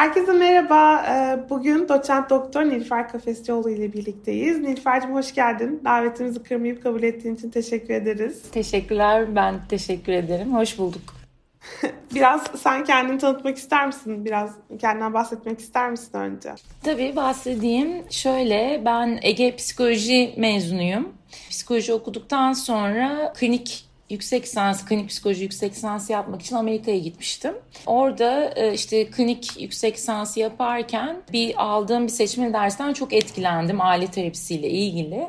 herkese merhaba. Ee, bugün doçent doktor Nilüfer Kafesçioğlu ile birlikteyiz. Nilüfer'cim hoş geldin. Davetimizi kırmayıp kabul ettiğin için teşekkür ederiz. Teşekkürler. Ben teşekkür ederim. Hoş bulduk. Biraz sen kendini tanıtmak ister misin? Biraz kendinden bahsetmek ister misin önce? Tabii bahsedeyim. Şöyle ben Ege Psikoloji mezunuyum. Psikoloji okuduktan sonra klinik yüksek lisans, klinik psikoloji yüksek lisansı yapmak için Amerika'ya gitmiştim. Orada e, işte klinik yüksek lisansı yaparken bir aldığım bir seçmeli dersten çok etkilendim aile terapisiyle ilgili.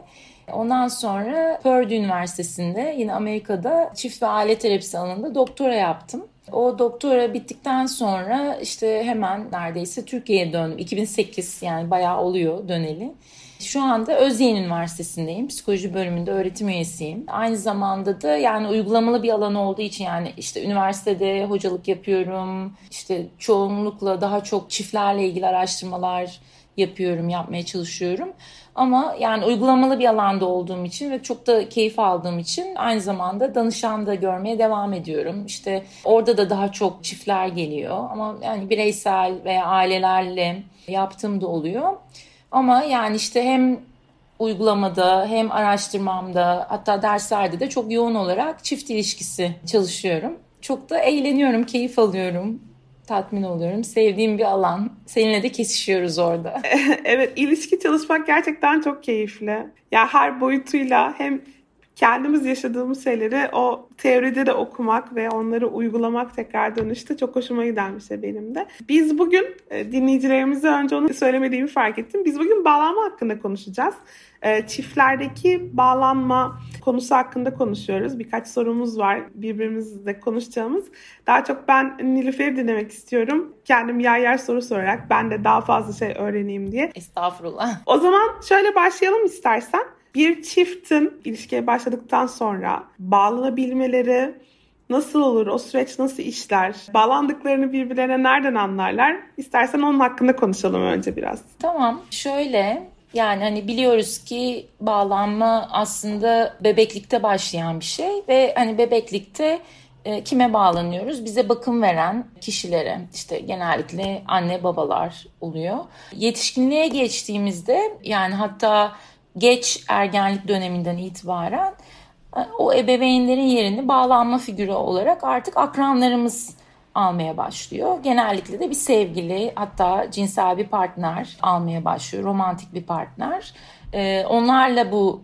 Ondan sonra Purdue Üniversitesi'nde yine Amerika'da çift ve aile terapisi alanında doktora yaptım. O doktora bittikten sonra işte hemen neredeyse Türkiye'ye döndüm. 2008 yani bayağı oluyor döneli. Şu anda Özyeğin Üniversitesi'ndeyim. Psikoloji bölümünde öğretim üyesiyim. Aynı zamanda da yani uygulamalı bir alan olduğu için yani işte üniversitede hocalık yapıyorum. İşte çoğunlukla daha çok çiftlerle ilgili araştırmalar yapıyorum, yapmaya çalışıyorum. Ama yani uygulamalı bir alanda olduğum için ve çok da keyif aldığım için aynı zamanda danışan da görmeye devam ediyorum. İşte orada da daha çok çiftler geliyor ama yani bireysel veya ailelerle yaptığım da oluyor. Ama yani işte hem uygulamada hem araştırmamda hatta derslerde de çok yoğun olarak çift ilişkisi çalışıyorum. Çok da eğleniyorum, keyif alıyorum tatmin oluyorum. Sevdiğim bir alan. Seninle de kesişiyoruz orada. evet, ilişki çalışmak gerçekten çok keyifli. Ya her boyutuyla hem kendimiz yaşadığımız şeyleri o teoride de okumak ve onları uygulamak tekrar dönüşte çok hoşuma giden bir şey benim de. Biz bugün e, dinleyicilerimize önce onu söylemediğimi fark ettim. Biz bugün bağlanma hakkında konuşacağız. E, çiftlerdeki bağlanma konusu hakkında konuşuyoruz. Birkaç sorumuz var birbirimizle konuşacağımız. Daha çok ben Nilüfer'i dinlemek istiyorum. Kendim yer yer soru sorarak ben de daha fazla şey öğreneyim diye. Estağfurullah. O zaman şöyle başlayalım istersen. Bir çiftin ilişkiye başladıktan sonra bağlanabilmeleri nasıl olur? O süreç nasıl işler? Bağlandıklarını birbirlerine nereden anlarlar? İstersen onun hakkında konuşalım önce biraz. Tamam. Şöyle yani hani biliyoruz ki bağlanma aslında bebeklikte başlayan bir şey ve hani bebeklikte e, kime bağlanıyoruz? Bize bakım veren kişilere işte genellikle anne babalar oluyor. Yetişkinliğe geçtiğimizde yani hatta geç ergenlik döneminden itibaren e, o ebeveynlerin yerini bağlanma figürü olarak artık akranlarımız almaya başlıyor. Genellikle de bir sevgili hatta cinsel bir partner almaya başlıyor. Romantik bir partner. Ee, onlarla bu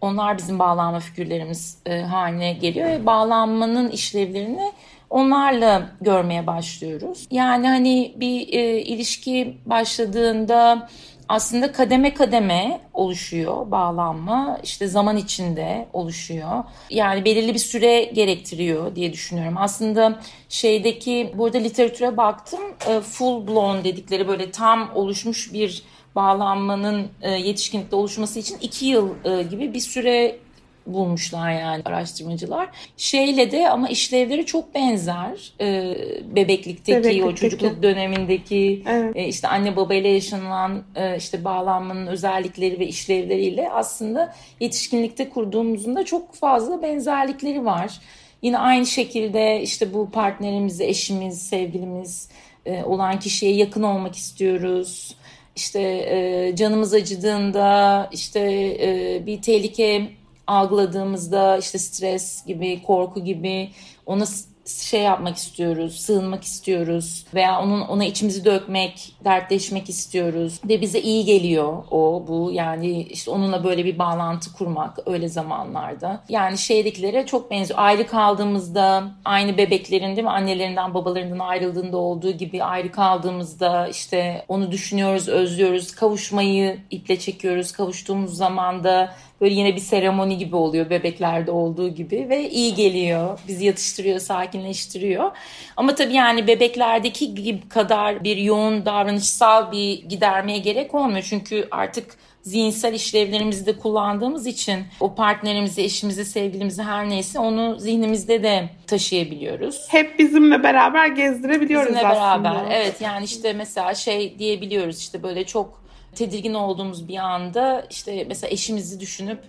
onlar bizim bağlanma figürlerimiz e, haline geliyor ve bağlanmanın işlevlerini onlarla görmeye başlıyoruz. Yani hani bir e, ilişki başladığında aslında kademe kademe oluşuyor bağlanma. işte zaman içinde oluşuyor. Yani belirli bir süre gerektiriyor diye düşünüyorum. Aslında şeydeki burada literatüre baktım. E, full blown dedikleri böyle tam oluşmuş bir bağlanmanın e, yetişkinlikte oluşması için iki yıl e, gibi bir süre bulmuşlar yani araştırmacılar. Şeyle de ama işlevleri çok benzer. Ee, bebeklikteki, bebeklikteki, o çocukluk dönemindeki evet. e, işte anne babayla yaşanılan e, işte bağlanmanın özellikleri ve işlevleriyle aslında yetişkinlikte kurduğumuzun da çok fazla benzerlikleri var. Yine aynı şekilde işte bu partnerimiz, eşimiz, sevgilimiz e, olan kişiye yakın olmak istiyoruz. İşte e, canımız acıdığında işte e, bir tehlike algıladığımızda işte stres gibi, korku gibi ona şey yapmak istiyoruz, sığınmak istiyoruz veya onun ona içimizi dökmek, dertleşmek istiyoruz ve bize iyi geliyor o bu yani işte onunla böyle bir bağlantı kurmak öyle zamanlarda. Yani şeydekilere çok benziyor. Ayrı kaldığımızda aynı bebeklerin değil mi annelerinden babalarından ayrıldığında olduğu gibi ayrı kaldığımızda işte onu düşünüyoruz, özlüyoruz, kavuşmayı iple çekiyoruz. Kavuştuğumuz zamanda böyle yine bir seremoni gibi oluyor bebeklerde olduğu gibi ve iyi geliyor. Bizi yatıştırıyor, sakinleştiriyor. Ama tabii yani bebeklerdeki gibi kadar bir yoğun davranışsal bir gidermeye gerek olmuyor. Çünkü artık zihinsel işlevlerimizi de kullandığımız için o partnerimizi, eşimizi, sevgilimizi her neyse onu zihnimizde de taşıyabiliyoruz. Hep bizimle beraber gezdirebiliyoruz bizimle aslında. beraber. Evet yani işte mesela şey diyebiliyoruz işte böyle çok tedirgin olduğumuz bir anda işte mesela eşimizi düşünüp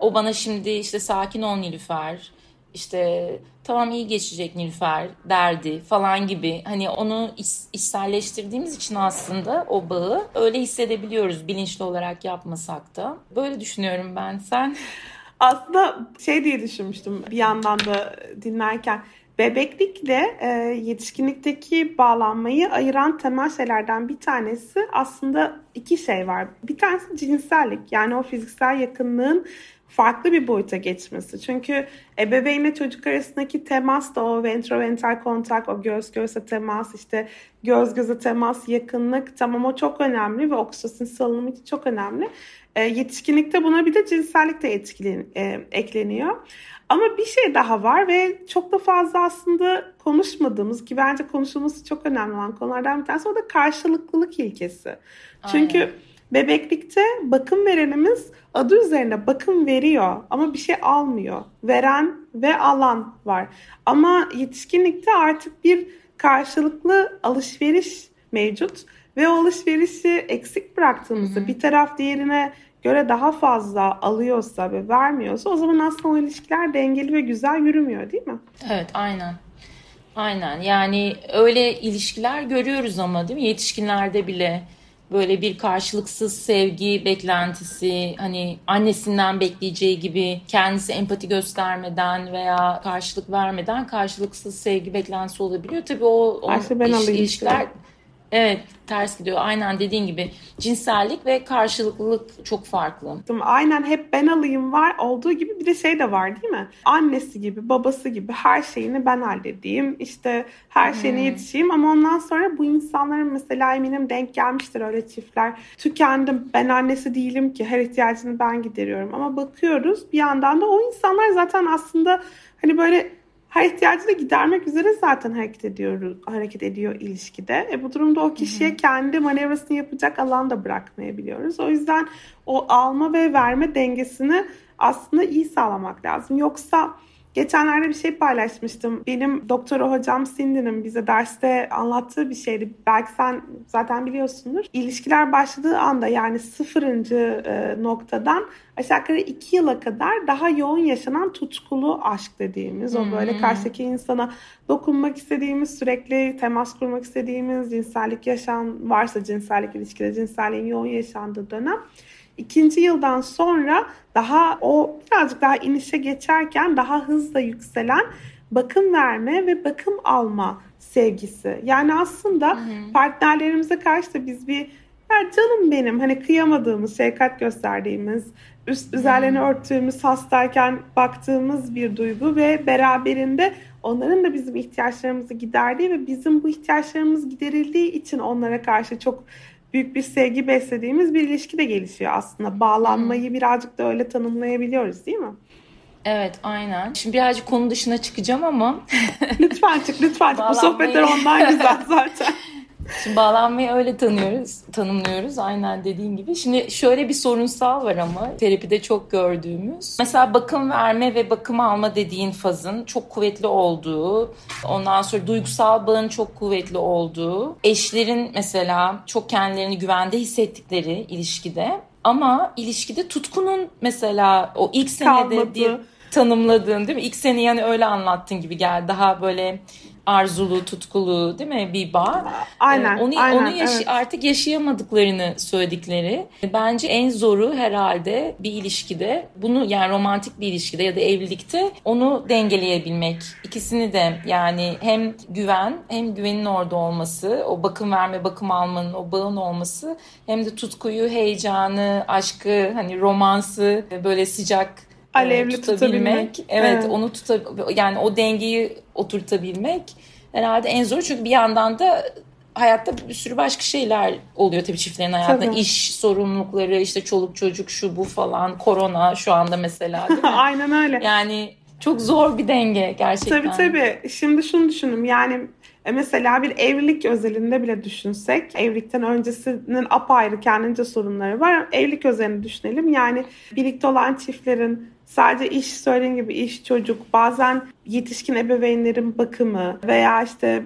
o bana şimdi işte sakin ol Nilüfer işte tamam iyi geçecek Nilüfer derdi falan gibi hani onu iç, içselleştirdiğimiz için aslında o bağı öyle hissedebiliyoruz bilinçli olarak yapmasak da. Böyle düşünüyorum ben. Sen? Aslında şey diye düşünmüştüm bir yandan da dinlerken Bebeklikle e, yetişkinlikteki bağlanmayı ayıran temel şeylerden bir tanesi aslında iki şey var. Bir tanesi cinsellik yani o fiziksel yakınlığın farklı bir boyuta geçmesi. Çünkü ebeveynle çocuk arasındaki temas da o ventroventral kontak, o göz göze temas, işte göz göze temas, yakınlık tamam o çok önemli ve oksitosin salınımı için çok önemli. E, yetişkinlikte buna bir de cinsellik de etkileniyor, e, ekleniyor. Ama bir şey daha var ve çok da fazla aslında konuşmadığımız ki bence konuşulması çok önemli olan konulardan bir tanesi o da karşılıklılık ilkesi. Çünkü Aynen. bebeklikte bakım verenimiz adı üzerinde bakım veriyor ama bir şey almıyor. Veren ve alan var. Ama yetişkinlikte artık bir karşılıklı alışveriş mevcut ve o alışverişi eksik bıraktığımızda bir taraf diğerine göre daha fazla alıyorsa ve vermiyorsa o zaman aslında o ilişkiler dengeli ve güzel yürümüyor değil mi? Evet aynen. Aynen yani öyle ilişkiler görüyoruz ama değil mi yetişkinlerde bile böyle bir karşılıksız sevgi beklentisi hani annesinden bekleyeceği gibi kendisi empati göstermeden veya karşılık vermeden karşılıksız sevgi beklentisi olabiliyor. Tabii o, o iş, ilişkiler Evet ters gidiyor. Aynen dediğin gibi cinsellik ve karşılıklılık çok farklı. Aynen hep ben alayım var olduğu gibi bir de şey de var değil mi? Annesi gibi babası gibi her şeyini ben halledeyim işte her şeyine hmm. yetişeyim ama ondan sonra bu insanların mesela eminim denk gelmiştir öyle çiftler. Tükendim ben annesi değilim ki her ihtiyacını ben gideriyorum ama bakıyoruz bir yandan da o insanlar zaten aslında hani böyle her ihtiyacını gidermek üzere zaten hareket ediyor, hareket ediyor ilişkide. E bu durumda o kişiye kendi manevrasını yapacak alan da bırakmayabiliyoruz. O yüzden o alma ve verme dengesini aslında iyi sağlamak lazım. Yoksa Geçenlerde bir şey paylaşmıştım. Benim doktor hocam Cindy'nin bize derste anlattığı bir şeydi. Belki sen zaten biliyorsundur. İlişkiler başladığı anda yani sıfırıncı e, noktadan aşağı yukarı iki yıla kadar daha yoğun yaşanan tutkulu aşk dediğimiz o böyle hmm. karşıdaki insana dokunmak istediğimiz, sürekli temas kurmak istediğimiz, cinsellik yaşam varsa cinsellik ilişkide cinselliğin yoğun yaşandığı dönem İkinci yıldan sonra daha o birazcık daha inişe geçerken daha hızla yükselen bakım verme ve bakım alma sevgisi. Yani aslında hı hı. partnerlerimize karşı da biz bir ya canım benim hani kıyamadığımız, şefkat gösterdiğimiz, üst üzerlerini hmm. örttüğümüz, hastayken baktığımız bir duygu ve beraberinde onların da bizim ihtiyaçlarımızı giderdiği ve bizim bu ihtiyaçlarımız giderildiği için onlara karşı çok büyük bir sevgi beslediğimiz bir ilişki de gelişiyor aslında. Bağlanmayı hmm. birazcık da öyle tanımlayabiliyoruz değil mi? Evet aynen. Şimdi birazcık konu dışına çıkacağım ama. lütfen çık lütfen çık. Bu sohbetler ondan güzel zaten. Şimdi bağlanmayı öyle tanıyoruz, tanımlıyoruz aynen dediğin gibi. Şimdi şöyle bir sorunsal var ama terapide çok gördüğümüz. Mesela bakım verme ve bakım alma dediğin fazın çok kuvvetli olduğu, ondan sonra duygusal bağın çok kuvvetli olduğu, eşlerin mesela çok kendilerini güvende hissettikleri ilişkide ama ilişkide tutkunun mesela o ilk senede Kalmadı. diye tanımladığın değil mi? İlk seni yani öyle anlattın gibi geldi. Daha böyle arzulu, tutkulu değil mi bir bağ. Aynen. Ee, onu aynen, onu yaş- evet. artık yaşayamadıklarını söyledikleri. Bence en zoru herhalde bir ilişkide bunu yani romantik bir ilişkide ya da evlilikte onu dengeleyebilmek. İkisini de yani hem güven hem güvenin orada olması, o bakım verme, bakım almanın o bağın olması hem de tutkuyu, heyecanı, aşkı, hani romansı böyle sıcak alevli tutabilmek. tutabilmek. Evet, evet. onu tuta yani o dengeyi oturtabilmek herhalde en zor çünkü bir yandan da hayatta bir sürü başka şeyler oluyor tabii çiftlerin hayatında. Tabii. İş sorumlulukları, işte çoluk çocuk şu bu falan, korona şu anda mesela? Aynen öyle. Yani çok zor bir denge gerçekten. Tabii tabii. Şimdi şunu düşünün yani e, mesela bir evlilik özelinde bile düşünsek evlilikten öncesinin apayrı kendince sorunları var. Evlilik özelini düşünelim. Yani birlikte olan çiftlerin Sadece iş söylediğin gibi iş, çocuk, bazen yetişkin ebeveynlerin bakımı veya işte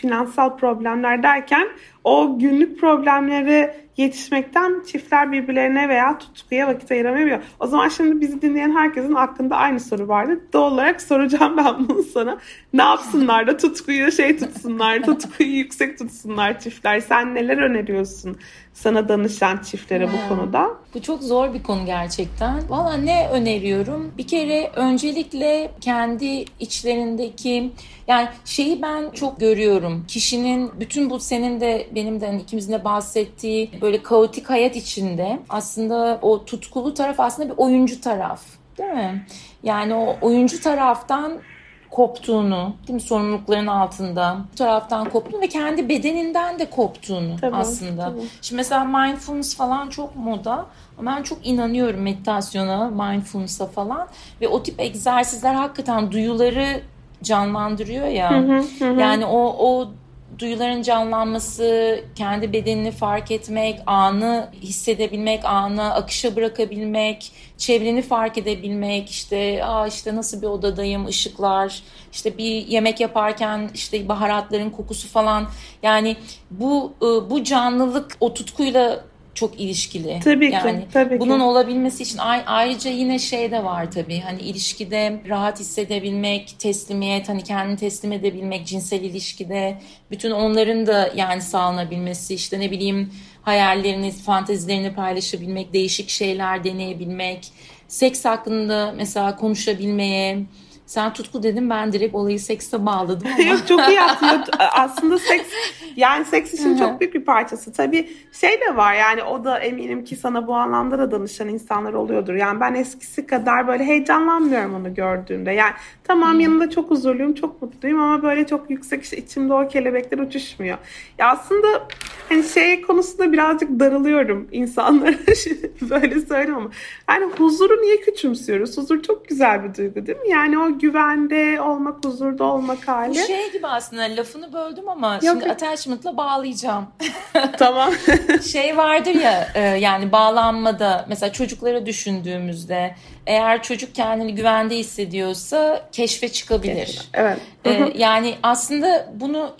finansal problemler derken o günlük problemleri yetişmekten çiftler birbirlerine veya tutkuya vakit ayıramıyor. O zaman şimdi bizi dinleyen herkesin aklında aynı soru vardı. Doğal olarak soracağım ben bunu sana. Ne yapsınlar da tutkuyu şey tutsunlar, tutkuyu yüksek tutsunlar çiftler. Sen neler öneriyorsun sana danışan çiftlere bu konuda? Bu çok zor bir konu gerçekten. Valla ne öneriyorum? Bir kere öncelikle kendi içlerindeki yani şeyi ben çok görüyorum. Kişinin bütün bu senin de benim de hani ikimizin de bahsettiği böyle kaotik hayat içinde aslında o tutkulu taraf aslında bir oyuncu taraf. Değil mi? Yani o oyuncu taraftan koptuğunu, değil mi? sorumlulukların altında bu taraftan koptuğunu ve kendi bedeninden de koptuğunu tabii, aslında. Tabii. Şimdi mesela mindfulness falan çok moda ben çok inanıyorum meditasyona, mindfulness'a falan ve o tip egzersizler hakikaten duyuları canlandırıyor ya. Hı hı, hı. Yani o o duyuların canlanması, kendi bedenini fark etmek, anı hissedebilmek, anı akışa bırakabilmek, çevreni fark edebilmek, işte aa işte nasıl bir odadayım, ışıklar, işte bir yemek yaparken işte baharatların kokusu falan. Yani bu ıı, bu canlılık o tutkuyla çok ilişkili. Tabii yani ki. Tabii bunun ki. olabilmesi için ayrıca yine şey de var tabii. Hani ilişkide rahat hissedebilmek, teslimiyet, hani kendini teslim edebilmek cinsel ilişkide bütün onların da yani sağlanabilmesi işte ne bileyim hayallerini, fantezilerini paylaşabilmek, değişik şeyler deneyebilmek, seks hakkında mesela konuşabilmeye, sen tutku dedim ben direkt olayı sekse bağladım ama. Yok çok iyi yaptın. Aslında seks yani seks için çok büyük bir parçası. Tabii şey de var yani o da eminim ki sana bu anlamda da danışan insanlar oluyordur. Yani ben eskisi kadar böyle heyecanlanmıyorum onu gördüğümde. Yani tamam hmm. yanında çok huzurluyum, çok mutluyum ama böyle çok yüksek işte içimde o kelebekler uçuşmuyor. Ya aslında hani şey konusunda birazcık darılıyorum insanlara böyle söyleyeyim ama yani huzuru niye küçümsüyoruz? Huzur çok güzel bir duygu değil mi? Yani o güvende olmak, huzurda olmak hali. Bu şey gibi aslında lafını böldüm ama Yok. şimdi attachment'la bağlayacağım. tamam. şey vardır ya e, yani bağlanmada mesela çocuklara düşündüğümüzde eğer çocuk kendini güvende hissediyorsa keşfe çıkabilir. Evet. Ee, yani aslında bunu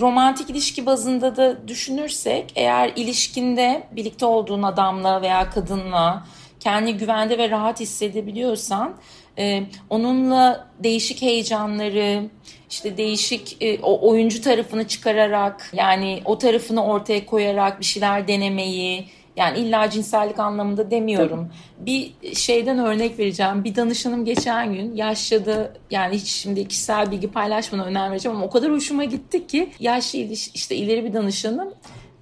romantik ilişki bazında da düşünürsek eğer ilişkinde birlikte olduğun adamla veya kadınla kendi güvende ve rahat hissedebiliyorsan e, onunla değişik heyecanları, işte değişik e, o oyuncu tarafını çıkararak yani o tarafını ortaya koyarak bir şeyler denemeyi yani illa cinsellik anlamında demiyorum. Tabii. Bir şeyden örnek vereceğim. Bir danışanım geçen gün yaşladı. Yani hiç şimdi kişisel bilgi paylaşmana önem vereceğim ama o kadar hoşuma gitti ki yaşlı işte ileri bir danışanım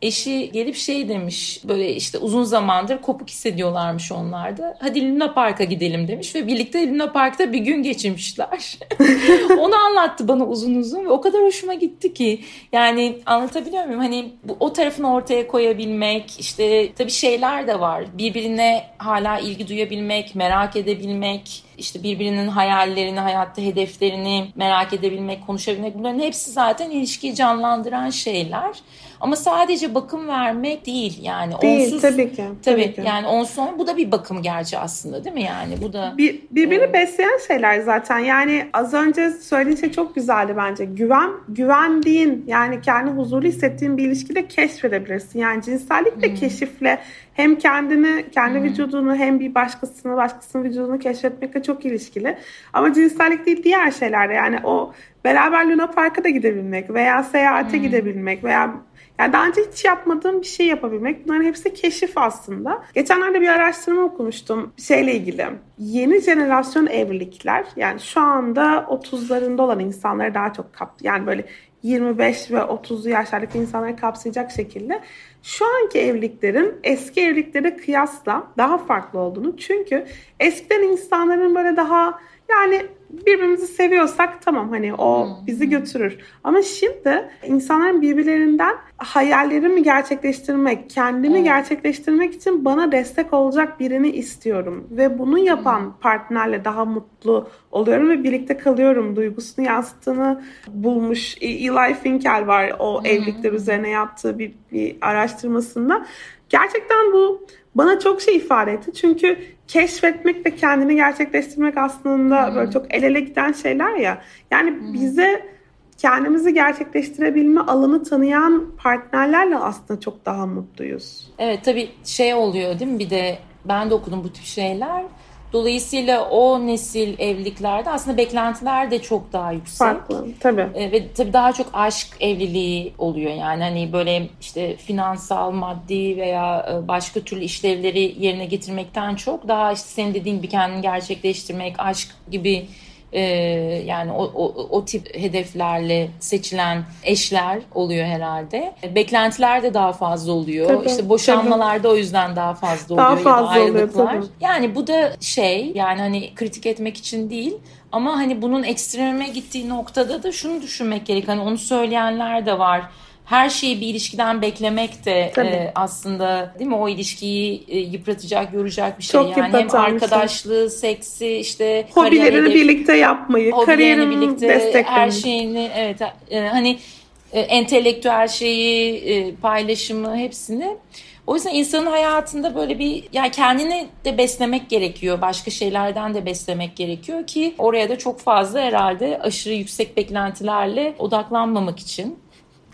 eşi gelip şey demiş böyle işte uzun zamandır kopuk hissediyorlarmış onlar da. Hadi Luna Park'a gidelim demiş ve birlikte Luna Park'ta bir gün geçirmişler. Onu anlattı bana uzun uzun ve o kadar hoşuma gitti ki. Yani anlatabiliyor muyum? Hani bu, o tarafını ortaya koyabilmek işte tabii şeyler de var. Birbirine hala ilgi duyabilmek, merak edebilmek işte birbirinin hayallerini, hayatta hedeflerini merak edebilmek, konuşabilmek bunların hepsi zaten ilişkiyi canlandıran şeyler. Ama sadece bakım vermek değil yani. Değil onsuz, tabii ki. Tabii, tabii ki. yani onsuz bu da bir bakım gerçi aslında değil mi yani? Bu da bir, birbirini e, besleyen şeyler zaten. Yani az önce söylediğin şey çok güzeldi bence. Güven güvendiğin yani kendi huzurlu hissettiğin bir ilişkide keşfedebilirsin. Yani cinsellikle hmm. keşifle hem kendini, kendi hmm. vücudunu hem bir başkasını, başkasının vücudunu keşfetmekle çok ilişkili. Ama cinsellik değil diğer şeyler yani o beraber Luna Park'a da gidebilmek veya seyahate hmm. gidebilmek veya yani daha önce hiç yapmadığım bir şey yapabilmek. Bunların hepsi keşif aslında. Geçenlerde bir araştırma okumuştum şeyle ilgili. Yeni jenerasyon evlilikler yani şu anda 30'larında olan insanları daha çok kap yani böyle 25 ve 30'lu yaşlardaki insanları kapsayacak şekilde şu anki evliliklerin eski evliliklere kıyasla daha farklı olduğunu. Çünkü eskiden insanların böyle daha yani birbirimizi seviyorsak tamam hani o hmm. bizi götürür. Ama şimdi insanların birbirlerinden hayallerimi gerçekleştirmek, kendimi evet. gerçekleştirmek için bana destek olacak birini istiyorum. Ve bunu yapan hmm. partnerle daha mutlu oluyorum ve birlikte kalıyorum duygusunu yansıttığını bulmuş. Eli Finkel var o hmm. evlilikler üzerine yaptığı bir, bir araştırmasında. Gerçekten bu bana çok şey ifade etti. Çünkü keşfetmek ve kendini gerçekleştirmek aslında hmm. böyle çok el ele giden şeyler ya. Yani hmm. bize kendimizi gerçekleştirebilme alanı tanıyan partnerlerle aslında çok daha mutluyuz. Evet tabii şey oluyor değil mi bir de ben de okudum bu tip şeyler. Dolayısıyla o nesil evliliklerde aslında beklentiler de çok daha yüksek. Farklı tabii. E, ve tabii daha çok aşk evliliği oluyor yani hani böyle işte finansal, maddi veya e, başka türlü işlevleri yerine getirmekten çok daha işte senin dediğin gibi kendini gerçekleştirmek, aşk gibi e, yani o, o, o tip hedeflerle seçilen eşler oluyor herhalde. Beklentiler de daha fazla oluyor. Tabii, işte boşanmalar da o yüzden daha fazla oluyor. Daha fazla ya da oluyor tabii. Yani bu da şey yani hani kritik etmek için değil ama hani bunun ekstreme gittiği noktada da şunu düşünmek gerek. Hani onu söyleyenler de var her şeyi bir ilişkiden beklemek de e, aslında değil mi o ilişkiyi e, yıpratacak, yoracak bir şey. Çok yani hem arkadaşlığı, seksi, işte hobilerini birlikte yapmayı, kariyerini birlikte desteklemeyi. Her şeyini evet e, hani e, entelektüel şeyi, e, paylaşımı hepsini o yüzden insanın hayatında böyle bir yani kendini de beslemek gerekiyor. Başka şeylerden de beslemek gerekiyor ki oraya da çok fazla herhalde aşırı yüksek beklentilerle odaklanmamak için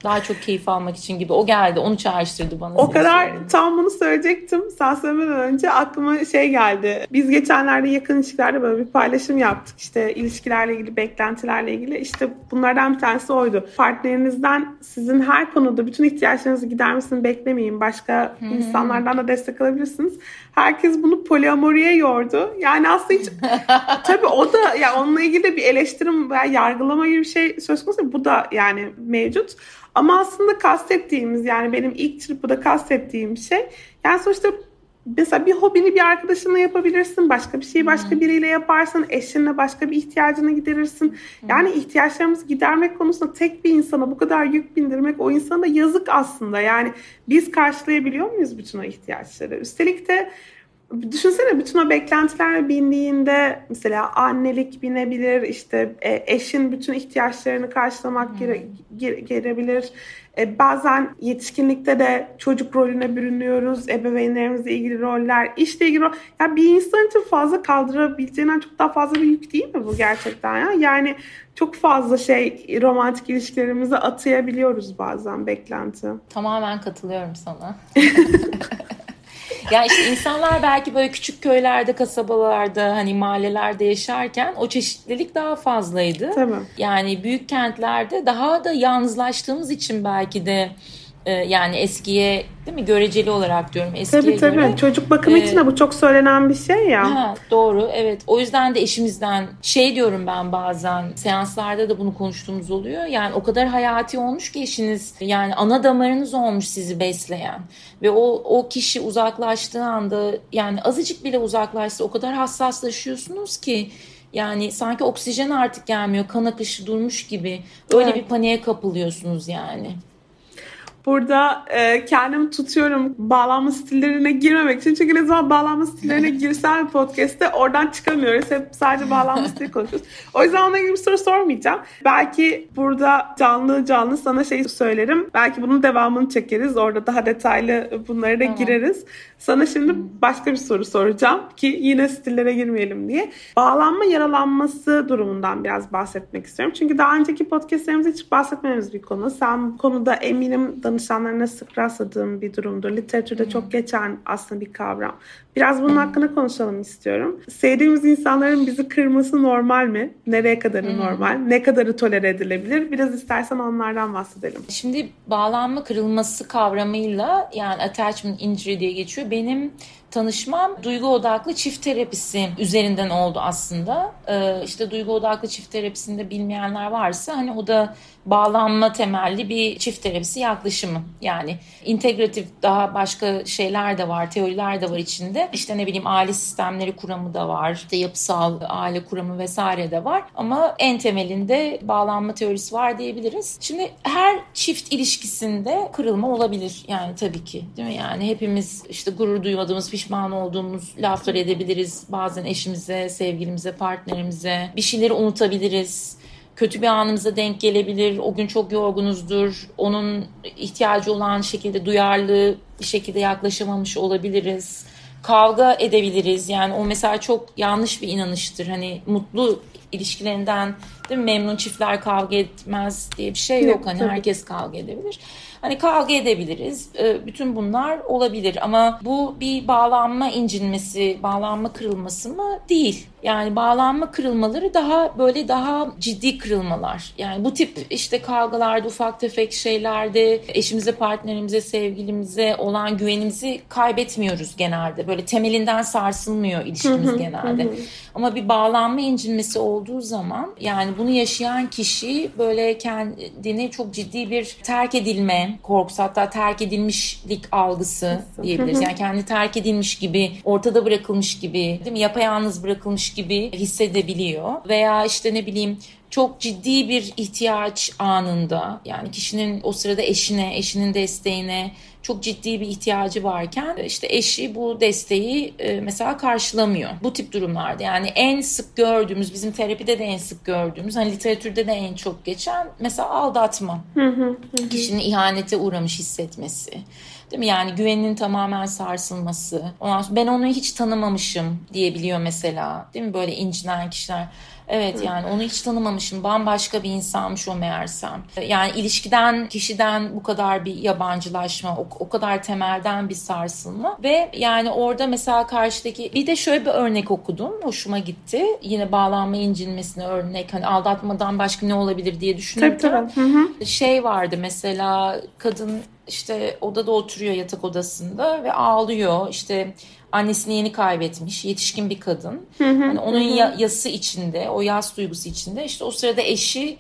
daha çok keyif almak için gibi o geldi onu çağrıştırdı bana. O kadar söyleyeyim. tam bunu söyleyecektim sen söylemeden önce aklıma şey geldi. Biz geçenlerde yakın ilişkilerde böyle bir paylaşım yaptık işte ilişkilerle ilgili beklentilerle ilgili işte bunlardan bir tanesi oydu. Partnerinizden sizin her konuda bütün ihtiyaçlarınızı gidermesini beklemeyin. Başka hmm. insanlardan da destek alabilirsiniz. Herkes bunu poliamoriye yordu. Yani aslında hiç tabii o da ya yani onunla ilgili de bir eleştirim veya yargılama gibi bir şey söz konusu. Bu da yani mevcut. Ama aslında kastettiğimiz yani benim ilk çırpıda kastettiğim şey yani sonuçta mesela bir hobini bir arkadaşınla yapabilirsin. Başka bir şeyi başka biriyle yaparsın. Eşinle başka bir ihtiyacını giderirsin. Yani ihtiyaçlarımızı gidermek konusunda tek bir insana bu kadar yük bindirmek o insana yazık aslında. Yani biz karşılayabiliyor muyuz bütün o ihtiyaçları? Üstelik de Düşünsene bütün o beklentiler bindiğinde mesela annelik binebilir, işte e, eşin bütün ihtiyaçlarını karşılamak hmm. gere, gere, gelebilir. E, bazen yetişkinlikte de çocuk rolüne bürünüyoruz, ebeveynlerimizle ilgili roller, işle ilgili rol. Ya bir insan için fazla kaldırabileceğinden çok daha fazla bir yük değil mi bu gerçekten ya? Yani çok fazla şey romantik ilişkilerimize atayabiliyoruz bazen beklenti. Tamamen katılıyorum sana. yani işte insanlar belki böyle küçük köylerde, kasabalarda, hani mahallelerde yaşarken o çeşitlilik daha fazlaydı. Tamam. Yani büyük kentlerde daha da yalnızlaştığımız için belki de yani eskiye değil mi göreceli olarak diyorum eskiye tabii, tabii. göre. Çocuk bakımı ee, için de bu çok söylenen bir şey ya. Ha, doğru evet o yüzden de eşimizden şey diyorum ben bazen seanslarda da bunu konuştuğumuz oluyor. Yani o kadar hayati olmuş ki eşiniz yani ana damarınız olmuş sizi besleyen ve o, o kişi uzaklaştığı anda yani azıcık bile uzaklaşsa o kadar hassaslaşıyorsunuz ki yani sanki oksijen artık gelmiyor kan akışı durmuş gibi öyle evet. bir paniğe kapılıyorsunuz yani. Burada e, kendimi tutuyorum bağlanma stillerine girmemek için. Çünkü ne zaman bağlanma stillerine girsem podcast'te oradan çıkamıyoruz. Hep sadece bağlanma stili konuşuyoruz. O yüzden ona gibi bir soru sormayacağım. Belki burada canlı canlı sana şey söylerim. Belki bunun devamını çekeriz. Orada daha detaylı bunlara da tamam. gireriz. Sana şimdi başka bir soru soracağım ki yine stillere girmeyelim diye. Bağlanma yaralanması durumundan biraz bahsetmek istiyorum. Çünkü daha önceki podcastlerimizde hiç bahsetmemiz bir konu. Sen bu konuda eminim danışanlarına sık rastladığım bir durumdur. Literatürde hmm. çok geçen aslında bir kavram. Biraz bunun hakkında konuşalım istiyorum. Sevdiğimiz insanların bizi kırması normal mi? Nereye kadarı hmm. normal? Ne kadarı tolere edilebilir? Biraz istersen onlardan bahsedelim. Şimdi bağlanma kırılması kavramıyla yani attachment injury diye geçiyor. Benim tanışmam duygu odaklı çift terapisi üzerinden oldu aslında. Ee, işte duygu odaklı çift terapisinde bilmeyenler varsa hani o da bağlanma temelli bir çift terapisi yaklaşımı. Yani integratif daha başka şeyler de var, teoriler de var içinde. İşte ne bileyim aile sistemleri kuramı da var, işte yapısal aile kuramı vesaire de var. Ama en temelinde bağlanma teorisi var diyebiliriz. Şimdi her çift ilişkisinde kırılma olabilir yani tabii ki değil mi? Yani hepimiz işte gurur duymadığımız, pişman olduğumuz laflar edebiliriz. Bazen eşimize, sevgilimize, partnerimize bir şeyleri unutabiliriz kötü bir anımıza denk gelebilir. O gün çok yorgunuzdur. Onun ihtiyacı olan şekilde duyarlı bir şekilde yaklaşamamış olabiliriz. Kavga edebiliriz. Yani o mesela çok yanlış bir inanıştır. Hani mutlu ilişkilerinden değil mi? memnun çiftler kavga etmez diye bir şey yok. Hani herkes kavga edebilir. Hani kavga edebiliriz. Ee, bütün bunlar olabilir ama bu bir bağlanma incinmesi, bağlanma kırılması mı? Değil. Yani bağlanma kırılmaları daha böyle daha ciddi kırılmalar. Yani bu tip işte kavgalarda, ufak tefek şeylerde eşimize, partnerimize, sevgilimize olan güvenimizi kaybetmiyoruz genelde. Böyle temelinden sarsılmıyor ilişkimiz genelde. Ama bir bağlanma incinmesi olduğu zaman yani bunu yaşayan kişi böyle kendini çok ciddi bir terk edilme korkusu hatta terk edilmişlik algısı diyebiliriz. Yani kendi terk edilmiş gibi, ortada bırakılmış gibi, değil mi? Yapayalnız bırakılmış gibi hissedebiliyor. Veya işte ne bileyim çok ciddi bir ihtiyaç anında yani kişinin o sırada eşine, eşinin desteğine çok ciddi bir ihtiyacı varken işte eşi bu desteği e, mesela karşılamıyor. Bu tip durumlarda yani en sık gördüğümüz bizim terapide de en sık gördüğümüz hani literatürde de en çok geçen mesela aldatma. Kişinin ihanete uğramış hissetmesi. Değil mi? Yani güveninin tamamen sarsılması. Ondan sonra ben onu hiç tanımamışım diyebiliyor mesela. Değil mi? Böyle incinen kişiler. Evet yani onu hiç tanımamışım. Bambaşka bir insanmış o meğersem. Yani ilişkiden, kişiden bu kadar bir yabancılaşma, o, o kadar temelden bir sarsılma. Ve yani orada mesela karşıdaki bir de şöyle bir örnek okudum. Hoşuma gitti. Yine bağlanma incinmesine örnek. Hani aldatmadan başka ne olabilir diye düşünürken. Tabii, tabii. Hı hı. Şey vardı mesela kadın işte odada oturuyor yatak odasında ve ağlıyor. İşte annesini yeni kaybetmiş yetişkin bir kadın. Hı hı, yani onun hı. Ya, yası içinde, o yas duygusu içinde. İşte o sırada eşi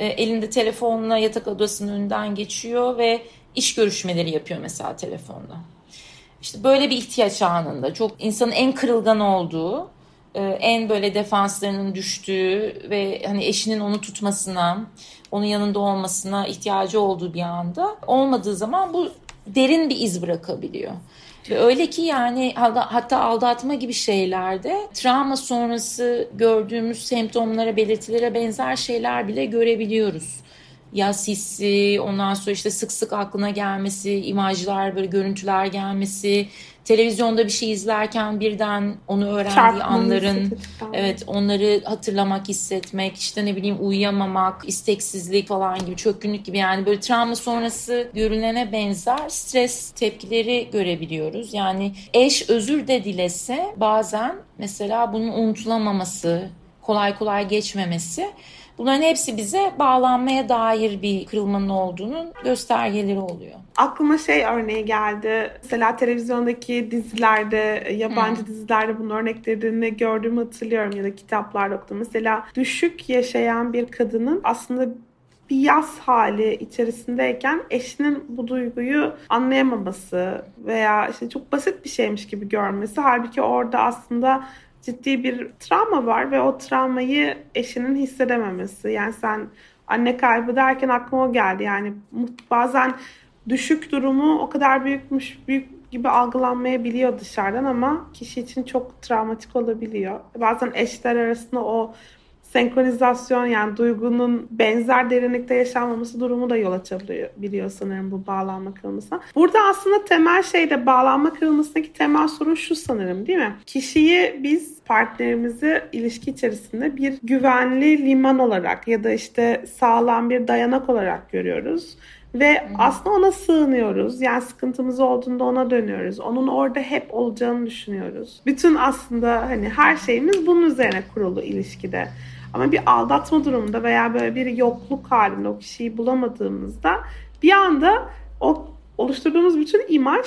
e, elinde telefonla yatak odasının önünden geçiyor ve iş görüşmeleri yapıyor mesela telefonda. İşte böyle bir ihtiyaç anında çok insanın en kırılgan olduğu, e, en böyle defanslarının düştüğü ve hani eşinin onu tutmasına, onun yanında olmasına ihtiyacı olduğu bir anda olmadığı zaman bu derin bir iz bırakabiliyor. Öyle ki yani hatta aldatma gibi şeylerde travma sonrası gördüğümüz semptomlara, belirtilere benzer şeyler bile görebiliyoruz. Yas hissi, ondan sonra işte sık sık aklına gelmesi, imajlar, böyle görüntüler gelmesi, televizyonda bir şey izlerken birden onu öğrendiği Çarpmanı anların evet onları hatırlamak, hissetmek, işte ne bileyim uyuyamamak, isteksizlik falan gibi çökkünlük gibi yani böyle travma sonrası görünene benzer stres tepkileri görebiliyoruz. Yani eş özür de dilese bazen mesela bunun unutulamaması, kolay kolay geçmemesi Bunların hepsi bize bağlanmaya dair bir kırılmanın olduğunun göstergeleri oluyor. Aklıma şey örneği geldi. Mesela televizyondaki dizilerde, yabancı hmm. dizilerde bunun örneklerini gördüğümü hatırlıyorum ya da kitaplarda okudum. Mesela düşük yaşayan bir kadının aslında bir yaz hali içerisindeyken eşinin bu duyguyu anlayamaması veya işte çok basit bir şeymiş gibi görmesi. Halbuki orada aslında ciddi bir travma var ve o travmayı eşinin hissedememesi. Yani sen anne kaybı derken aklıma o geldi. Yani bazen düşük durumu o kadar büyükmüş, büyük gibi algılanmayabiliyor dışarıdan ama kişi için çok travmatik olabiliyor. Bazen eşler arasında o senkronizasyon yani duygunun benzer derinlikte yaşanmaması durumu da yol açabiliyor sanırım bu bağlanma kırılmasına. Burada aslında temel şey de bağlanma kırılmasındaki temel sorun şu sanırım değil mi? Kişiyi biz partnerimizi ilişki içerisinde bir güvenli liman olarak ya da işte sağlam bir dayanak olarak görüyoruz. Ve hmm. aslında ona sığınıyoruz. Yani sıkıntımız olduğunda ona dönüyoruz. Onun orada hep olacağını düşünüyoruz. Bütün aslında hani her şeyimiz bunun üzerine kurulu ilişkide. Ama bir aldatma durumunda veya böyle bir yokluk halinde o kişiyi bulamadığımızda bir anda o oluşturduğumuz bütün imaj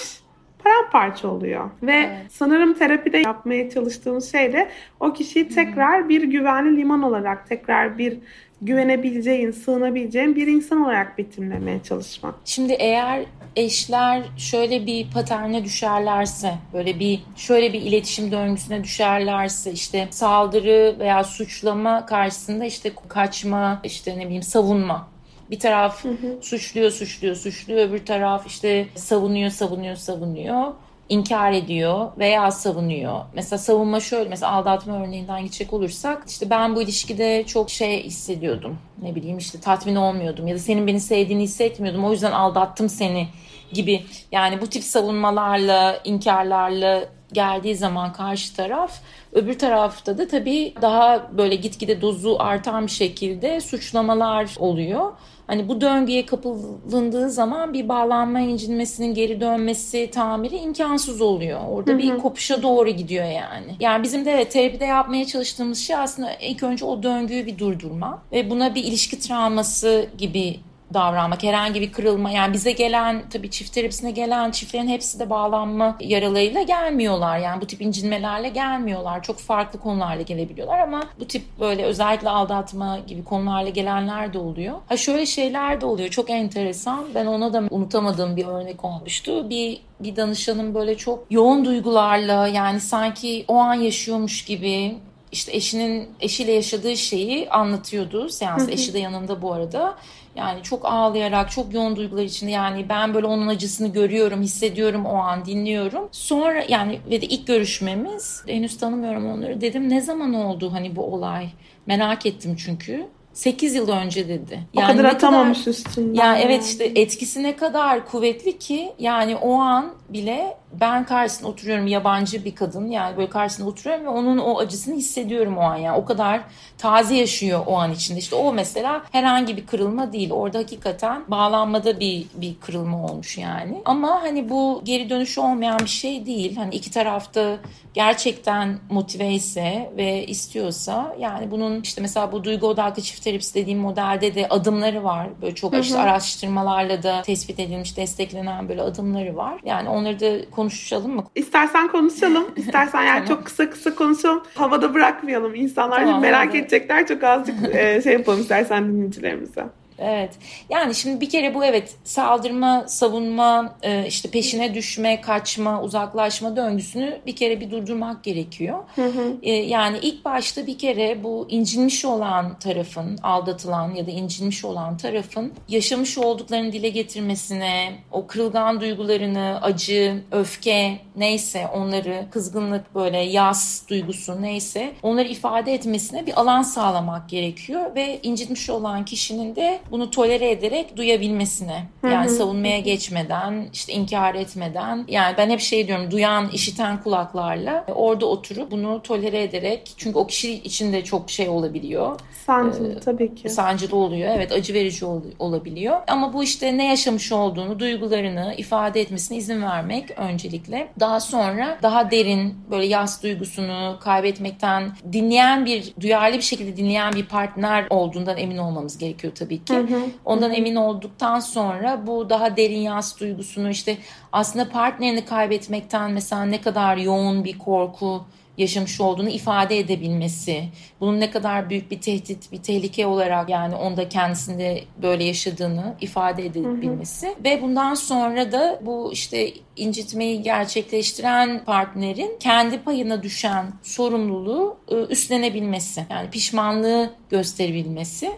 paramparça oluyor. Ve evet. sanırım terapide yapmaya çalıştığımız şey de o kişiyi tekrar bir güvenli liman olarak, tekrar bir güvenebileceğin, sığınabileceğin bir insan olarak betimlemeye çalışmak. Şimdi eğer eşler şöyle bir paterne düşerlerse, böyle bir şöyle bir iletişim döngüsüne düşerlerse işte saldırı veya suçlama karşısında işte kaçma, işte ne bileyim savunma bir taraf hı hı. suçluyor, suçluyor, suçluyor. Öbür taraf işte savunuyor, savunuyor, savunuyor. inkar ediyor veya savunuyor. Mesela savunma şöyle mesela aldatma örneğinden gidecek olursak işte ben bu ilişkide çok şey hissediyordum. Ne bileyim işte tatmin olmuyordum ya da senin beni sevdiğini hissetmiyordum. O yüzden aldattım seni gibi. Yani bu tip savunmalarla, inkarlarla geldiği zaman karşı taraf öbür tarafta da tabii daha böyle gitgide dozu artan bir şekilde suçlamalar oluyor. Hani bu döngüye kapılındığı zaman bir bağlanma incinmesinin geri dönmesi, tamiri imkansız oluyor. Orada Hı-hı. bir kopuşa doğru gidiyor yani. Yani bizim de evet, terapide yapmaya çalıştığımız şey aslında ilk önce o döngüyü bir durdurma ve buna bir ilişki travması gibi davranmak, herhangi bir kırılma yani bize gelen tabii çift terapisine gelen çiftlerin hepsi de bağlanma yaralarıyla gelmiyorlar. Yani bu tip incinmelerle gelmiyorlar. Çok farklı konularla gelebiliyorlar ama bu tip böyle özellikle aldatma gibi konularla gelenler de oluyor. Ha şöyle şeyler de oluyor. Çok enteresan. Ben ona da unutamadığım bir örnek olmuştu. Bir bir danışanım böyle çok yoğun duygularla yani sanki o an yaşıyormuş gibi işte eşinin eşiyle yaşadığı şeyi anlatıyordu. Seans eşi de yanında bu arada. Yani çok ağlayarak, çok yoğun duygular içinde yani ben böyle onun acısını görüyorum, hissediyorum o an, dinliyorum. Sonra yani ve de ilk görüşmemiz henüz tanımıyorum onları. Dedim ne zaman oldu hani bu olay? Merak ettim çünkü. 8 yıl önce dedi. O yani kadar atamamış üstünden. Yani evet işte etkisi ne kadar kuvvetli ki yani o an bile ben karşısında oturuyorum yabancı bir kadın. Yani böyle karşısında oturuyorum ve onun o acısını hissediyorum o an. Yani o kadar taze yaşıyor o an içinde. İşte o mesela herhangi bir kırılma değil. Orada hakikaten bağlanmada bir bir kırılma olmuş yani. Ama hani bu geri dönüşü olmayan bir şey değil. Hani iki tarafta gerçekten motive ise ve istiyorsa yani bunun işte mesela bu duygu odaklı çift terapisi dediğim modelde de adımları var. Böyle çok işte araştırmalarla da tespit edilmiş desteklenen böyle adımları var. Yani onları da konuşalım mı? İstersen konuşalım. İstersen yani tamam. çok kısa kısa konuşalım. Havada bırakmayalım. İnsanlar tamam, merak hadi. edecekler. Çok azıcık e, şey yapalım istersen dinleyicilerimize. Evet. Yani şimdi bir kere bu evet saldırma, savunma, e, işte peşine düşme, kaçma, uzaklaşma döngüsünü bir kere bir durdurmak gerekiyor. Hı hı. E, yani ilk başta bir kere bu incinmiş olan tarafın, aldatılan ya da incinmiş olan tarafın yaşamış olduklarını dile getirmesine, o kırılgan duygularını, acı, öfke neyse onları, kızgınlık böyle yas duygusu neyse onları ifade etmesine bir alan sağlamak gerekiyor ve incinmiş olan kişinin de bunu tolere ederek duyabilmesine. Yani savunmaya geçmeden, işte inkar etmeden. Yani ben hep şey diyorum duyan, işiten kulaklarla orada oturup bunu tolere ederek çünkü o kişi için de çok şey olabiliyor. Sancılı ee, tabii ki. Sancılı oluyor. Evet acı verici ol, olabiliyor. Ama bu işte ne yaşamış olduğunu, duygularını ifade etmesine izin vermek öncelikle. Daha sonra daha derin böyle yas duygusunu kaybetmekten dinleyen bir, duyarlı bir şekilde dinleyen bir partner olduğundan emin olmamız gerekiyor tabii ki. Hı hı. Ondan hı hı. emin olduktan sonra bu daha derin yas duygusunu işte aslında partnerini kaybetmekten mesela ne kadar yoğun bir korku yaşamış olduğunu ifade edebilmesi, bunun ne kadar büyük bir tehdit, bir tehlike olarak yani onda kendisinde böyle yaşadığını ifade edebilmesi hı hı. ve bundan sonra da bu işte incitmeyi gerçekleştiren partnerin kendi payına düşen sorumluluğu ıı, üstlenebilmesi. Yani pişmanlığı gösterebilmesi.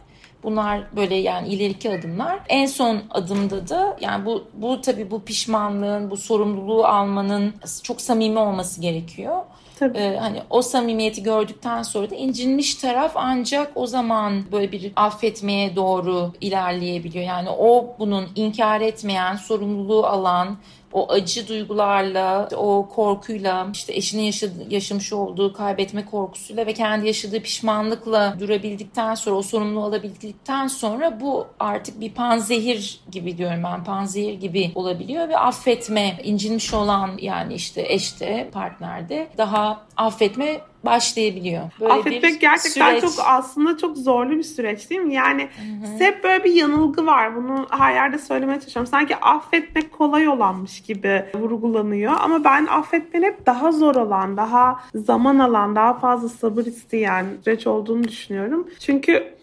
Bunlar böyle yani ileriki adımlar. En son adımda da yani bu bu tabii bu pişmanlığın, bu sorumluluğu almanın çok samimi olması gerekiyor. Tabii. Ee, hani o samimiyeti gördükten sonra da incinmiş taraf ancak o zaman böyle bir affetmeye doğru ilerleyebiliyor. Yani o bunun inkar etmeyen, sorumluluğu alan, o acı duygularla, o korkuyla, işte eşinin yaşadığı, yaşamış olduğu kaybetme korkusuyla ve kendi yaşadığı pişmanlıkla durabildikten sonra, o sorumluluğu alabildikten sonra bu artık bir panzehir gibi diyorum ben, panzehir gibi olabiliyor ve affetme, incinmiş olan yani işte eşte, partnerde daha affetme başlayabiliyor. Böyle Affetmek gerçekten süreç. çok aslında çok zorlu bir süreç değil mi? Yani Hı-hı. hep böyle bir yanılgı var. Bunu her yerde söylemeye çalışıyorum. Sanki affetmek kolay olanmış gibi vurgulanıyor. Ama ben affetmenin hep daha zor olan, daha zaman alan, daha fazla sabır isteyen süreç olduğunu düşünüyorum. Çünkü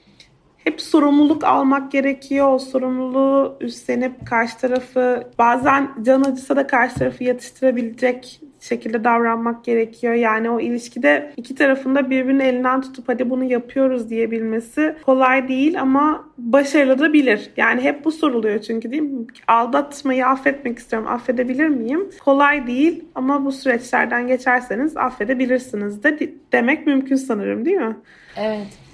hep sorumluluk almak gerekiyor. O sorumluluğu üstlenip karşı tarafı bazen can acısa da karşı tarafı yatıştırabilecek şekilde davranmak gerekiyor. Yani o ilişkide iki tarafında birbirinin elinden tutup hadi bunu yapıyoruz diyebilmesi kolay değil ama başarılı da bilir. Yani hep bu soruluyor çünkü değil mi? Aldatmayı affetmek istiyorum. Affedebilir miyim? Kolay değil ama bu süreçlerden geçerseniz affedebilirsiniz de demek mümkün sanırım değil mi? Evet.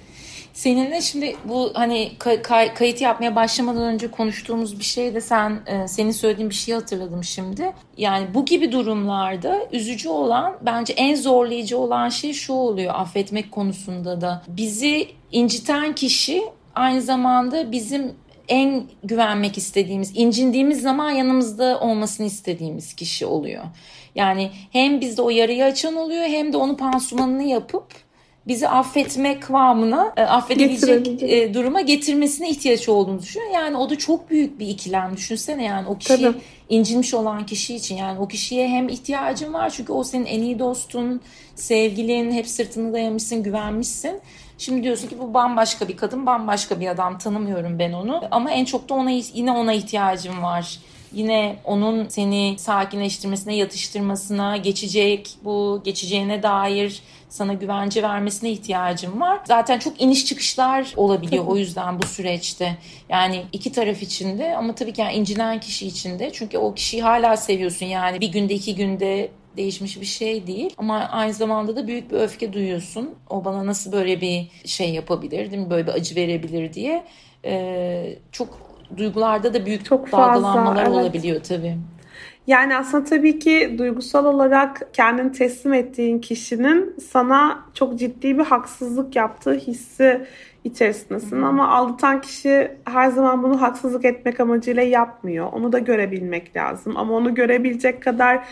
Seninle şimdi bu hani kay, kayıt yapmaya başlamadan önce konuştuğumuz bir şey de sen e, senin söylediğin bir şeyi hatırladım şimdi. Yani bu gibi durumlarda üzücü olan bence en zorlayıcı olan şey şu oluyor affetmek konusunda da. Bizi inciten kişi aynı zamanda bizim en güvenmek istediğimiz, incindiğimiz zaman yanımızda olmasını istediğimiz kişi oluyor. Yani hem bizde o yarayı açan oluyor hem de onu pansumanını yapıp bizi affetme kıvamına, e, affedebilecek e, duruma getirmesine ihtiyaç olduğunu düşünüyor. Yani o da çok büyük bir ikilem. Düşünsene yani o kişi Tabii. incinmiş olan kişi için yani o kişiye hem ihtiyacın var çünkü o senin en iyi dostun, sevgilin, hep sırtını dayamışsın, güvenmişsin. Şimdi diyorsun ki bu bambaşka bir kadın, bambaşka bir adam tanımıyorum ben onu. Ama en çok da ona yine ona ihtiyacım var yine onun seni sakinleştirmesine, yatıştırmasına, geçecek, bu geçeceğine dair sana güvence vermesine ihtiyacım var. Zaten çok iniş çıkışlar olabiliyor o yüzden bu süreçte. Yani iki taraf içinde ama tabii ki yani incinen kişi içinde. Çünkü o kişiyi hala seviyorsun yani bir günde iki günde değişmiş bir şey değil. Ama aynı zamanda da büyük bir öfke duyuyorsun. O bana nasıl böyle bir şey yapabilir, değil mi? Böyle bir acı verebilir diye. Ee, çok duygularda da büyük çok dalgalanmalar fazla, evet. olabiliyor tabii. Yani aslında tabii ki duygusal olarak kendini teslim ettiğin kişinin sana çok ciddi bir haksızlık yaptığı hissi içerisindesin. Hmm. Ama aldatan kişi her zaman bunu haksızlık etmek amacıyla yapmıyor. Onu da görebilmek lazım. Ama onu görebilecek kadar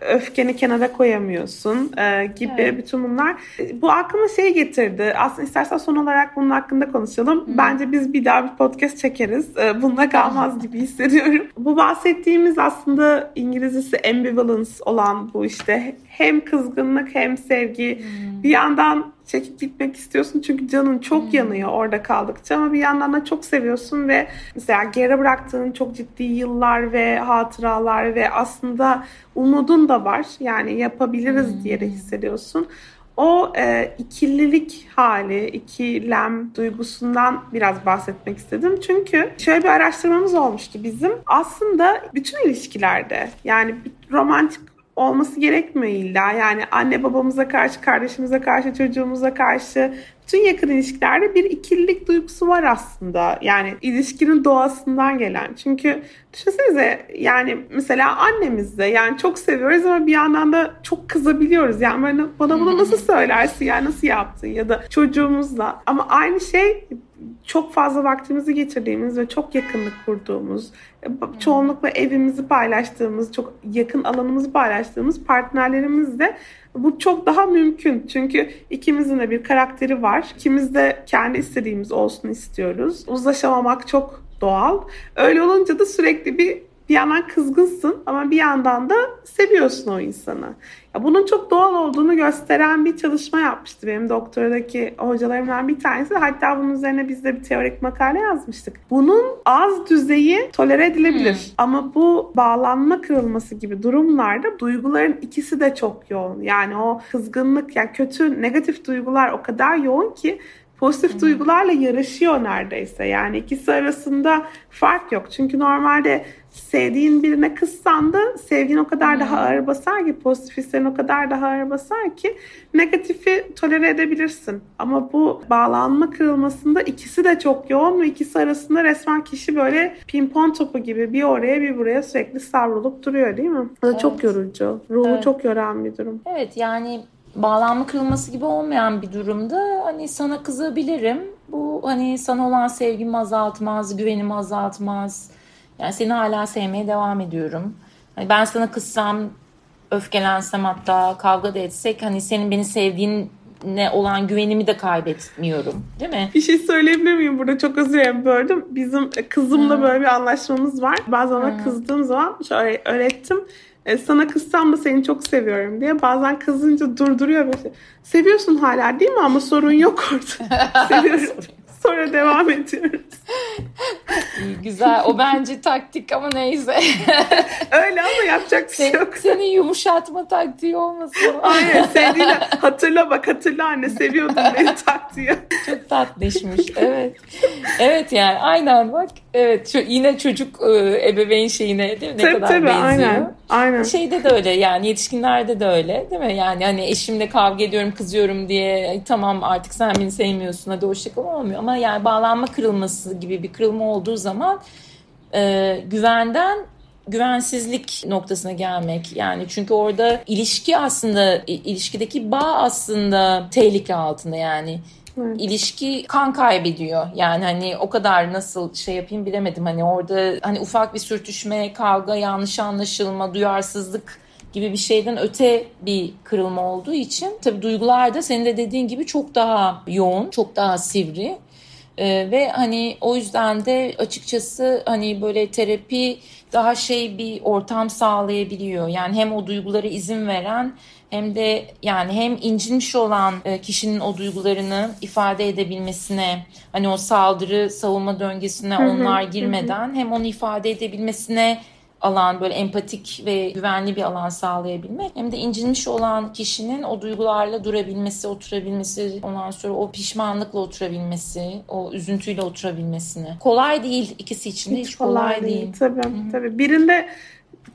öfkeni kenara koyamıyorsun e, gibi evet. bütün bunlar. Bu aklıma şey getirdi. Aslında istersen son olarak bunun hakkında konuşalım. Hı. Bence biz bir daha bir podcast çekeriz. E, bununla kalmaz gibi hissediyorum. Bu bahsettiğimiz aslında İngilizcesi ambivalence olan bu işte hem kızgınlık hem sevgi. Hmm. Bir yandan çekip gitmek istiyorsun çünkü canın çok hmm. yanıyor orada kaldıkça ama bir yandan da çok seviyorsun ve mesela geri bıraktığın çok ciddi yıllar ve hatıralar ve aslında umudun da var. Yani yapabiliriz hmm. diye de hissediyorsun. O e, ikililik hali, ikilem duygusundan biraz bahsetmek istedim. Çünkü şöyle bir araştırmamız olmuştu bizim. Aslında bütün ilişkilerde yani romantik olması gerekmiyor illa. Yani anne babamıza karşı, kardeşimize karşı, çocuğumuza karşı bütün yakın ilişkilerde bir ikililik duygusu var aslında. Yani ilişkinin doğasından gelen. Çünkü düşünsenize yani mesela annemizde yani çok seviyoruz ama bir yandan da çok kızabiliyoruz. Yani bana, bana bunu nasıl söylersin yani nasıl yaptın ya da çocuğumuzla. Ama aynı şey çok fazla vaktimizi geçirdiğimiz ve çok yakınlık kurduğumuz, çoğunlukla evimizi paylaştığımız, çok yakın alanımızı paylaştığımız partnerlerimizle bu çok daha mümkün. Çünkü ikimizin de bir karakteri var. İkimiz de kendi istediğimiz olsun istiyoruz. Uzlaşamamak çok doğal. Öyle olunca da sürekli bir bir yandan kızgınsın ama bir yandan da seviyorsun o insanı. Bunun çok doğal olduğunu gösteren bir çalışma yapmıştı benim doktoradaki hocalarımdan bir tanesi. Hatta bunun üzerine biz de bir teorik makale yazmıştık. Bunun az düzeyi tolere edilebilir. Hmm. Ama bu bağlanma kırılması gibi durumlarda duyguların ikisi de çok yoğun. Yani o kızgınlık yani kötü negatif duygular o kadar yoğun ki pozitif hmm. duygularla yarışıyor neredeyse. Yani ikisi arasında fark yok. Çünkü normalde sevdiğin birine kızsan da sevgin o kadar hmm. daha ağır basar ki pozitif hislerin o kadar daha ağır basar ki negatifi tolere edebilirsin. Ama bu bağlanma kırılmasında ikisi de çok yoğun ve ikisi arasında resmen kişi böyle pimpon topu gibi bir oraya bir buraya sürekli savrulup duruyor değil mi? Bu da evet. çok yorucu. Ruhu evet. çok yoran bir durum. Evet yani bağlanma kırılması gibi olmayan bir durumda hani sana kızabilirim. Bu hani sana olan sevgimi azaltmaz, güvenimi azaltmaz yani seni hala sevmeye devam ediyorum. Hani ben sana kızsam, öfkelensem hatta kavga da etsek hani senin beni sevdiğin ne olan güvenimi de kaybetmiyorum. Değil mi? Bir şey söyleyebilir miyim burada? Çok özür dilerim böldüm. Bizim kızımla hmm. böyle bir anlaşmamız var. Bazen ona hmm. kızdığım zaman şöyle öğrettim. E, sana kızsam da seni çok seviyorum diye. Bazen kızınca durduruyor böyle. Seviyorsun hala değil mi? Ama sorun yok orada. Seviyorum. Sonra devam ediyoruz. güzel. O bence taktik ama neyse. Öyle ama yapacak bir şey yok. Senin yumuşatma taktiği olmasın. Hayır sevdiğine hatırla bak hatırla anne seviyordum beni taktiği. Çok tatlışmış. Evet. Evet yani aynen bak. Evet yine çocuk e, ebeveyn şeyine değil mi? Ne tabii, kadar tabii, benziyor. Aynen, aynen. Şeyde de öyle yani yetişkinlerde de öyle değil mi? Yani hani eşimle kavga ediyorum kızıyorum diye tamam artık sen beni sevmiyorsun hadi hoşçakal olmuyor. Ama yani bağlanma kırılması gibi bir kırılma olduğu zaman e, güvenden güvensizlik noktasına gelmek yani çünkü orada ilişki aslında ilişkideki bağ aslında tehlike altında yani Evet. ilişki kan kaybediyor. Yani hani o kadar nasıl şey yapayım bilemedim. Hani orada hani ufak bir sürtüşme, kavga, yanlış anlaşılma, duyarsızlık gibi bir şeyden öte bir kırılma olduğu için tabii duygular da senin de dediğin gibi çok daha yoğun, çok daha sivri. Ee, ve hani o yüzden de açıkçası hani böyle terapi daha şey bir ortam sağlayabiliyor. Yani hem o duygulara izin veren hem de yani hem incinmiş olan e, kişinin o duygularını ifade edebilmesine hani o saldırı savunma döngüsüne onlar girmeden hem onu ifade edebilmesine alan böyle empatik ve güvenli bir alan sağlayabilmek hem de incinmiş olan kişinin o duygularla durabilmesi, oturabilmesi, ondan sonra o pişmanlıkla oturabilmesi, o üzüntüyle oturabilmesini. Kolay değil ikisi için de hiç, hiç kolay, kolay değil. değil. Tabii Hı-hı. tabii. Birinde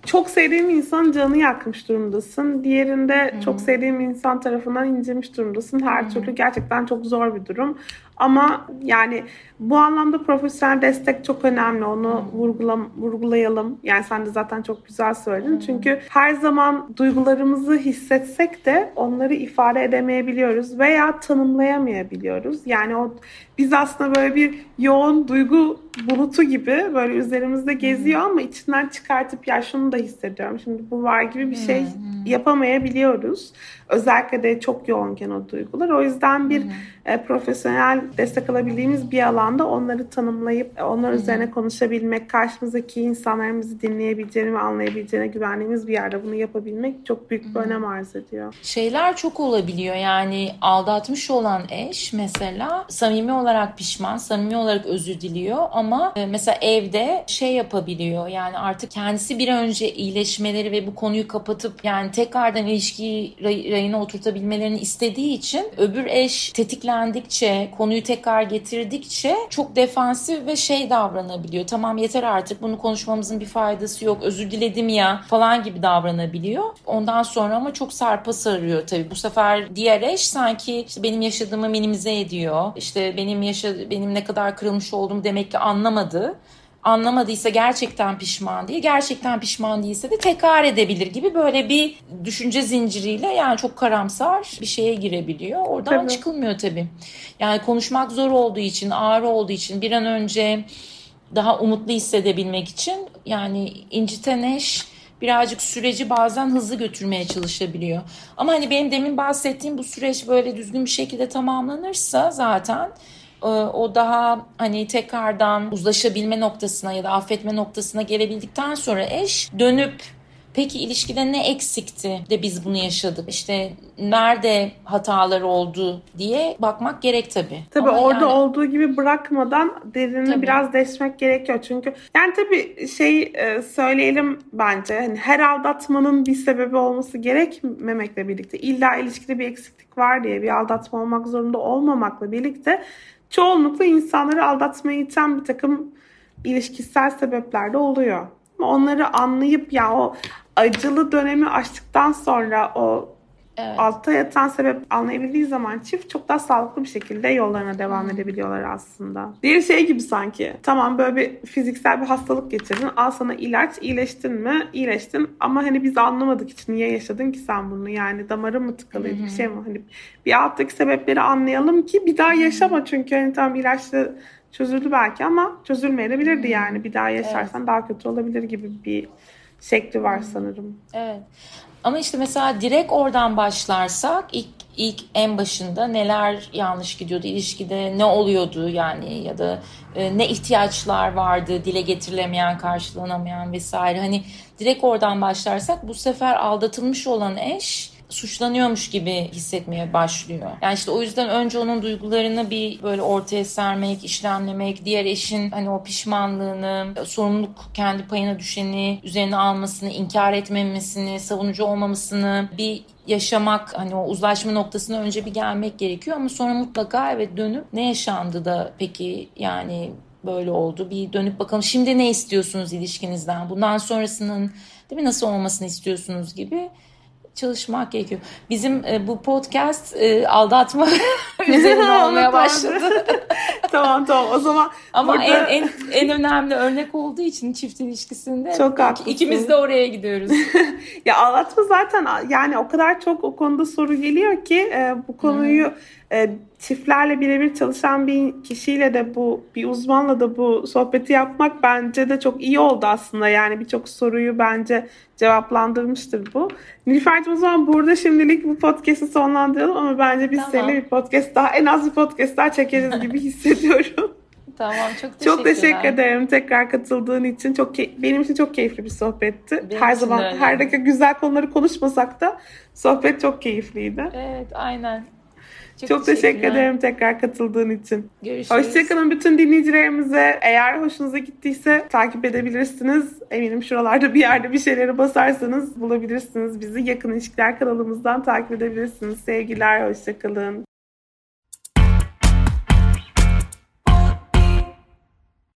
çok sevdiğim insan canı yakmış durumdasın. Diğerinde hmm. çok sevdiğim insan tarafından incemiş durumdasın. Her hmm. türlü gerçekten çok zor bir durum. Ama yani bu anlamda profesyonel destek çok önemli. Onu hmm. vurgula, vurgulayalım. Yani sen de zaten çok güzel söyledin. Çünkü her zaman duygularımızı hissetsek de onları ifade edemeyebiliyoruz veya tanımlayamayabiliyoruz. Yani o biz aslında böyle bir yoğun duygu bulutu gibi böyle üzerimizde geziyor ama içinden çıkartıp ya şunu da hissediyorum. Şimdi bu var gibi bir şey yapamayabiliyoruz. Özellikle de çok yoğunken o duygular. O yüzden bir e, profesyonel destek alabildiğimiz bir alanda onları tanımlayıp onlar hmm. üzerine konuşabilmek, karşımızdaki insanlarımızı dinleyebileceğini ve anlayabileceğine güvendiğimiz bir yerde bunu yapabilmek çok büyük bir önem arz ediyor. Şeyler çok olabiliyor. Yani aldatmış olan eş mesela samimi olarak pişman, samimi olarak özür diliyor ama e, mesela evde şey yapabiliyor. Yani artık kendisi bir önce iyileşmeleri ve bu konuyu kapatıp yani tekrardan ilişkiyi rayına oturtabilmelerini istediği için öbür eş tetiklendikçe, konuyu tekrar getirdikçe çok defansif ve şey davranabiliyor. Tamam yeter artık bunu konuşmamızın bir faydası yok. Özür diledim ya falan gibi davranabiliyor. Ondan sonra ama çok sarpa sarıyor tabii. Bu sefer diğer eş sanki işte benim yaşadığımı minimize ediyor. İşte benim yaşa benim ne kadar kırılmış olduğumu demek ki anlamadı anlamadıysa gerçekten pişman değil, gerçekten pişman değilse de tekrar edebilir gibi böyle bir düşünce zinciriyle yani çok karamsar bir şeye girebiliyor. Oradan tabii. çıkılmıyor tabii. Yani konuşmak zor olduğu için, ağır olduğu için bir an önce daha umutlu hissedebilmek için yani inciten eş birazcık süreci bazen hızlı götürmeye çalışabiliyor. Ama hani benim demin bahsettiğim bu süreç böyle düzgün bir şekilde tamamlanırsa zaten o daha hani tekrardan uzlaşabilme noktasına ya da affetme noktasına gelebildikten sonra eş dönüp Peki ilişkide ne eksikti de biz bunu yaşadık? İşte nerede hatalar oldu diye bakmak gerek tabii. Tabii Ama orada yani... olduğu gibi bırakmadan derinini tabii. biraz deşmek gerekiyor. Çünkü yani tabii şey e, söyleyelim bence hani her aldatmanın bir sebebi olması gerekmemekle birlikte illa ilişkide bir eksiklik var diye bir aldatma olmak zorunda olmamakla birlikte çoğunlukla insanları aldatmaya iten bir takım ilişkisel sebepler de oluyor. Onları anlayıp ya o acılı dönemi açtıktan sonra o Evet. Altta yatan sebep anlayabildiği zaman çift çok daha sağlıklı bir şekilde yollarına devam hmm. edebiliyorlar aslında. Diğer şey gibi sanki. Tamam böyle bir fiziksel bir hastalık geçirdin. Al sana ilaç. iyileştin mi? İyileştin. Ama hani biz anlamadık hiç. Niye yaşadın ki sen bunu? Yani damarın mı tıkalıydı? Hmm. Bir şey mi? Hani bir alttaki sebepleri anlayalım ki bir daha yaşama. Çünkü hani tam ilaçla çözüldü belki ama çözülmeyebilirdi yani. Bir daha yaşarsan evet. daha kötü olabilir gibi bir şekli var sanırım. Evet. Ama işte mesela direkt oradan başlarsak ilk ilk en başında neler yanlış gidiyordu ilişkide ne oluyordu yani ya da e, ne ihtiyaçlar vardı dile getirilemeyen karşılanamayan vesaire. Hani direkt oradan başlarsak bu sefer aldatılmış olan eş suçlanıyormuş gibi hissetmeye başlıyor. Yani işte o yüzden önce onun duygularını bir böyle ortaya sermek, işlemlemek, diğer eşin hani o pişmanlığını, sorumluluk kendi payına düşeni üzerine almasını, inkar etmemesini, savunucu olmamasını bir yaşamak hani o uzlaşma noktasına önce bir gelmek gerekiyor ama sonra mutlaka evet dönüp ne yaşandı da peki yani böyle oldu? Bir dönüp bakalım. Şimdi ne istiyorsunuz ilişkinizden? Bundan sonrasının değil mi? Nasıl olmasını istiyorsunuz gibi çalışmak gerekiyor. Bizim e, bu podcast e, aldatma üzerine olmaya başladı. tamam tamam o zaman ama burada... en, en en önemli örnek olduğu için çift ilişkisinde çok haklısın. ikimiz de oraya gidiyoruz. ya aldatma zaten yani o kadar çok o konuda soru geliyor ki e, bu konuyu hmm e, çiftlerle birebir çalışan bir kişiyle de bu bir uzmanla da bu sohbeti yapmak bence de çok iyi oldu aslında. Yani birçok soruyu bence cevaplandırmıştır bu. Nilüfer'cim o zaman burada şimdilik bu podcast'i sonlandıralım ama bence biz tamam. seninle bir podcast daha en az bir podcast daha çekeriz gibi hissediyorum. Tamam çok teşekkürler. Çok teşekkür ederim tekrar katıldığın için. Çok benim için çok keyifli bir sohbetti. Benim her zaman öyle. her dakika güzel konuları konuşmasak da sohbet çok keyifliydi. Evet aynen. Çok, Çok teşekkür ederim tekrar katıldığın için. Görüşürüz. Hoşçakalın bütün dinleyicilerimize. Eğer hoşunuza gittiyse takip edebilirsiniz. Eminim şuralarda bir yerde bir şeyleri basarsanız bulabilirsiniz bizi. Yakın İlişkiler kanalımızdan takip edebilirsiniz. Sevgiler, hoşçakalın.